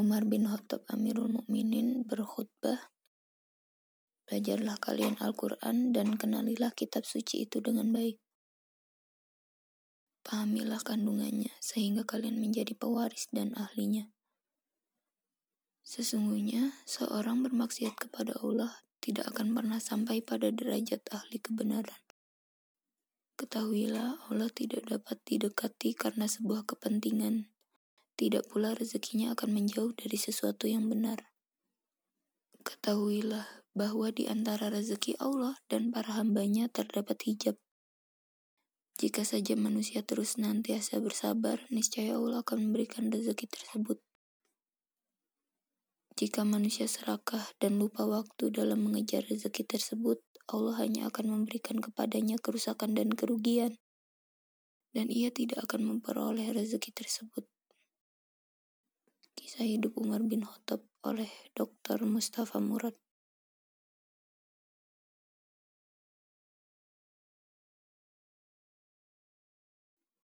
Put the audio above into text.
Umar bin Khattab Amirul Mukminin berkhutbah, Belajarlah kalian Al-Quran dan kenalilah kitab suci itu dengan baik. Pahamilah kandungannya sehingga kalian menjadi pewaris dan ahlinya. Sesungguhnya, seorang bermaksiat kepada Allah tidak akan pernah sampai pada derajat ahli kebenaran. Ketahuilah, Allah tidak dapat didekati karena sebuah kepentingan. Tidak pula rezekinya akan menjauh dari sesuatu yang benar. Ketahuilah bahwa di antara rezeki Allah dan para hambanya terdapat hijab. Jika saja manusia terus nantiasa bersabar, niscaya Allah akan memberikan rezeki tersebut. Jika manusia serakah dan lupa waktu dalam mengejar rezeki tersebut, Allah hanya akan memberikan kepadanya kerusakan dan kerugian, dan ia tidak akan memperoleh rezeki tersebut. Kisah hidup Umar bin Khattab oleh Dr. Mustafa Murad